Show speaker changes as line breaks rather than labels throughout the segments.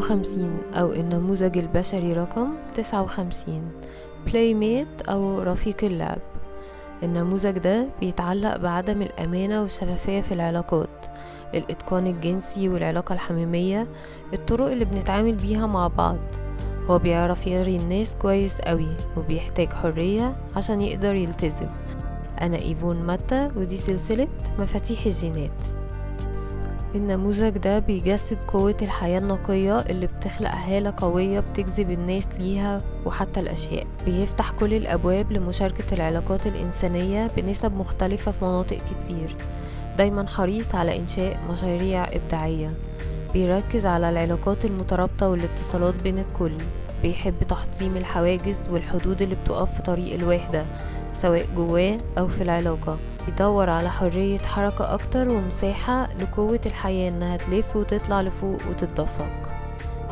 59 أو النموذج البشري رقم 59 Playmate أو رفيق اللعب. النموذج ده بيتعلق بعدم الأمانة والشفافية في العلاقات الإتقان الجنسي والعلاقة الحميمية الطرق اللي بنتعامل بيها مع بعض. هو بيعرف يغري الناس كويس قوي وبيحتاج حرية عشان يقدر يلتزم. أنا إيفون ماتا ودي سلسلة مفاتيح الجينات. النموذج ده بيجسد قوة الحياة النقية اللي بتخلق هالة قوية بتجذب الناس ليها وحتى الأشياء. بيفتح كل الأبواب لمشاركة العلاقات الإنسانية بنسب مختلفة في مناطق كتير. دايما حريص على إنشاء مشاريع إبداعية. بيركز على العلاقات المترابطة والاتصالات بين الكل. بيحب تحطيم الحواجز والحدود اللي بتقف في طريق الوحدة سواء جواه أو في العلاقة. يدور على حرية حركة أكتر ومساحة لقوة الحياة إنها تلف وتطلع لفوق وتتدفق.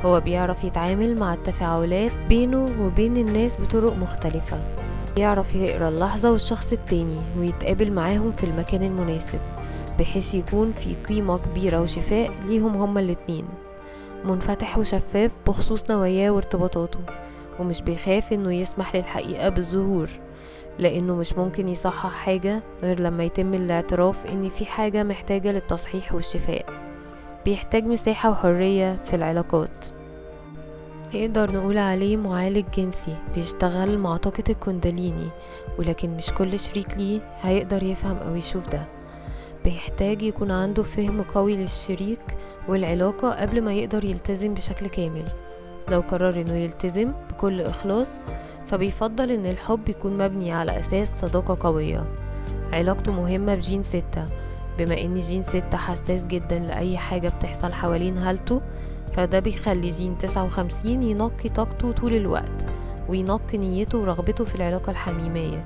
هو بيعرف يتعامل مع التفاعلات بينه وبين الناس بطرق مختلفة. بيعرف يقرأ اللحظة والشخص التاني ويتقابل معاهم في المكان المناسب بحيث يكون في قيمة كبيرة وشفاء ليهم هما الاتنين. منفتح وشفاف بخصوص نواياه وارتباطاته ومش بيخاف إنه يسمح للحقيقة بالظهور. لأنه مش ممكن يصحح حاجة غير لما يتم الاعتراف إن في حاجة محتاجة للتصحيح والشفاء. بيحتاج مساحة وحرية في العلاقات. نقدر نقول عليه معالج جنسي بيشتغل مع طاقة الكونداليني ولكن مش كل شريك ليه هيقدر يفهم أو يشوف ده. بيحتاج يكون عنده فهم قوي للشريك والعلاقة قبل ما يقدر يلتزم بشكل كامل. لو قرر إنه يلتزم بكل إخلاص فبيفضل إن الحب يكون مبني على أساس صداقة قوية. علاقته مهمة بجين ستة. بما إن جين ستة حساس جدا لأي حاجة بتحصل حوالين هالته فده بيخلي جين تسعة وخمسين ينقي طاقته طول الوقت وينقي نيته ورغبته في العلاقة الحميمية.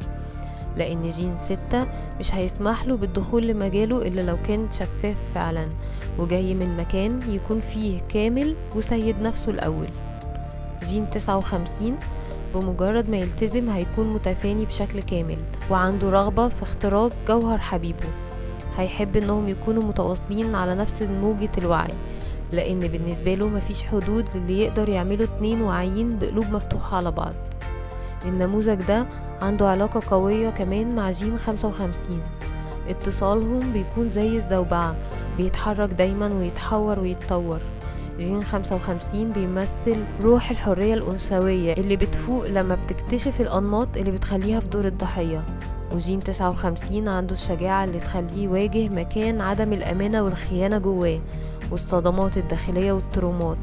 لأن جين ستة مش هيسمح له بالدخول لمجاله إلا لو كان شفاف فعلا وجاي من مكان يكون فيه كامل وسيد نفسه الأول. جين تسعة وخمسين بمجرد ما يلتزم هيكون متفاني بشكل كامل وعنده رغبة في اختراق جوهر حبيبه. هيحب إنهم يكونوا متواصلين على نفس موجة الوعي لأن بالنسبة له مفيش حدود للي يقدر يعملوا اتنين واعيين بقلوب مفتوحة على بعض. النموذج ده عنده علاقة قوية كمان مع جين خمسة وخمسين. اتصالهم بيكون زي الزوبعة بيتحرك دايما ويتحور ويتطور. جين خمسة وخمسين بيمثل روح الحرية الأنثوية اللي بتفوق لما بتكتشف الأنماط اللي بتخليها في دور الضحية. وجين تسعة وخمسين عنده الشجاعة اللي تخليه يواجه مكان عدم الأمانة والخيانة جواه والصدمات الداخلية والترومات.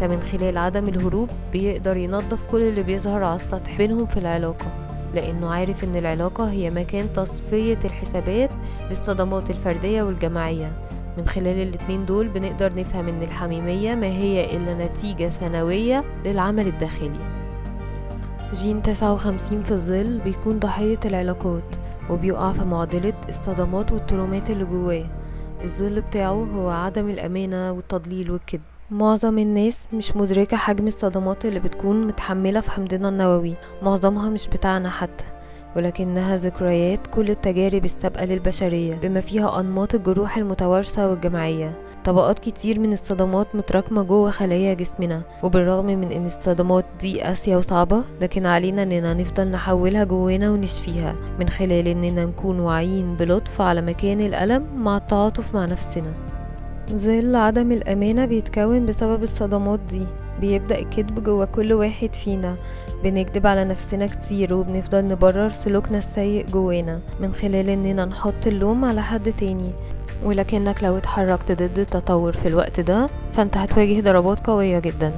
فمن خلال عدم الهروب بيقدر ينظف كل اللي بيظهر على السطح بينهم في العلاقة لأنه عارف إن العلاقة هي مكان تصفية الحسابات للصدمات الفردية والجماعية. من خلال الاتنين دول بنقدر نفهم إن الحميمية ما هي إلا نتيجة سنوية للعمل الداخلي. جين تسعة وخمسين في الظل بيكون ضحية العلاقات وبيقع في معضلة الصدمات والترومات اللي جواه. الظل بتاعه هو عدم الأمانة والتضليل والكذب. معظم الناس مش مدركة حجم الصدمات اللي بتكون متحملة في حمضنا النووي. معظمها مش بتاعنا حتى. ولكنها ذكريات كل التجارب السابقة للبشرية بما فيها أنماط الجروح المتوارثة والجماعية طبقات كتير من الصدمات متراكمة جوه خلايا جسمنا وبالرغم من إن الصدمات دي قاسية وصعبة لكن علينا إننا نفضل نحولها جوانا ونشفيها من خلال إننا نكون واعيين بلطف على مكان الألم مع التعاطف مع نفسنا. ظل عدم الأمانة بيتكون بسبب الصدمات دي. بيبدأ الكذب جوا كل واحد فينا. بنكذب على نفسنا كتير وبنفضل نبرر سلوكنا السيء جوانا من خلال إننا نحط اللوم على حد تاني. ولكنك لو اتحركت ضد التطور في الوقت ده فأنت هتواجه ضربات قوية جدا.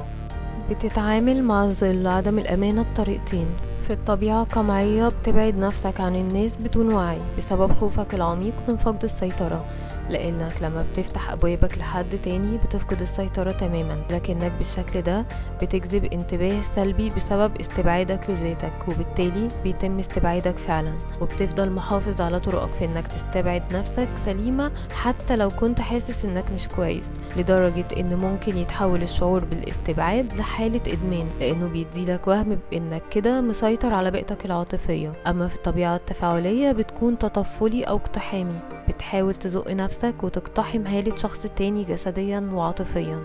بتتعامل مع ظل عدم الأمانة بطريقتين. في الطبيعة القمعية بتبعد نفسك عن الناس بدون وعي بسبب خوفك العميق من فقد السيطرة. لأنك لما بتفتح أبوابك لحد تاني بتفقد السيطرة تماما لكنك بالشكل ده بتجذب انتباه سلبي بسبب استبعادك لذاتك وبالتالي بيتم استبعادك فعلا. وبتفضل محافظ على طرقك في إنك تستبعد نفسك سليمة حتى لو كنت حاسس إنك مش كويس لدرجة إن ممكن يتحول الشعور بالاستبعاد لحالة إدمان لأنه بيديلك وهم بإنك كده مسيطر على بيئتك العاطفية. أما في الطبيعة التفاعلية بتكون تطفلي أو اقتحامي. بتحاول تزق نفسك وتقتحم هالة شخص تاني جسديا وعاطفيا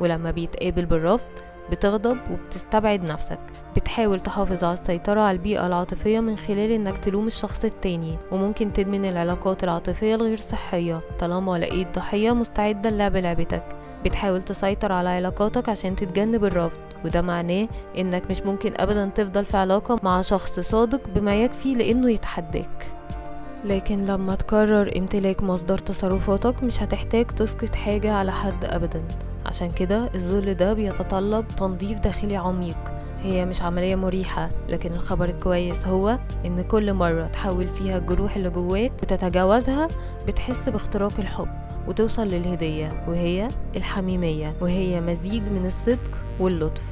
ولما بيتقابل بالرفض بتغضب وبتستبعد نفسك. بتحاول تحافظ على السيطرة على البيئة العاطفية من خلال إنك تلوم الشخص التاني وممكن تدمن العلاقات العاطفية الغير صحية طالما لقيت ضحية مستعدة للعب لعبتك. بتحاول تسيطر على علاقاتك عشان تتجنب الرفض وده معناه إنك مش ممكن ابدا تفضل في علاقة مع شخص صادق بما يكفي لإنه يتحداك. لكن لما تقرر امتلاك مصدر تصرفاتك مش هتحتاج تسقط حاجة على حد ابدا. عشان كده الذل ده بيتطلب تنظيف داخلي عميق. هي مش عملية مريحة لكن الخبر الكويس هو إن كل مرة تحول فيها الجروح اللي جواك وتتجاوزها بتحس باختراق الحب وتوصل للهدية وهي الحميمية وهي مزيج من الصدق واللطف.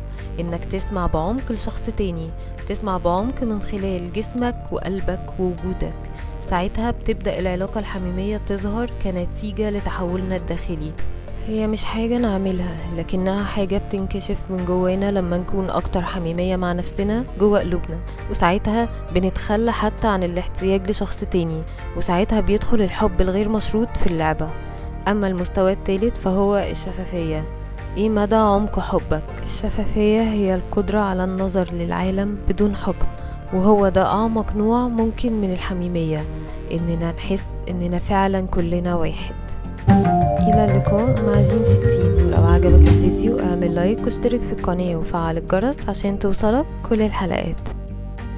إنك تسمع بعمق لشخص تاني تسمع بعمق من خلال جسمك وقلبك ووجودك. ساعتها بتبدأ العلاقة الحميمية تظهر كنتيجة لتحولنا الداخلي. هي مش حاجة نعملها لكنها حاجة بتنكشف من جوانا لما نكون أكتر حميمية مع نفسنا جوا قلوبنا. وساعتها بنتخلى حتى عن الاحتياج لشخص تاني وساعتها بيدخل الحب الغير مشروط في اللعبة. أما المستوى التالت فهو الشفافية. إيه مدى عمق حبك؟ الشفافية هي القدرة على النظر للعالم بدون حكم. وهو ده أعمق نوع ممكن من الحميمية. إننا نحس إننا فعلا كلنا واحد. إلى اللقاء مع جين ستين. ولو عجبك الفيديو اعمل لايك واشترك في القناة وفعل الجرس عشان توصلك كل الحلقات.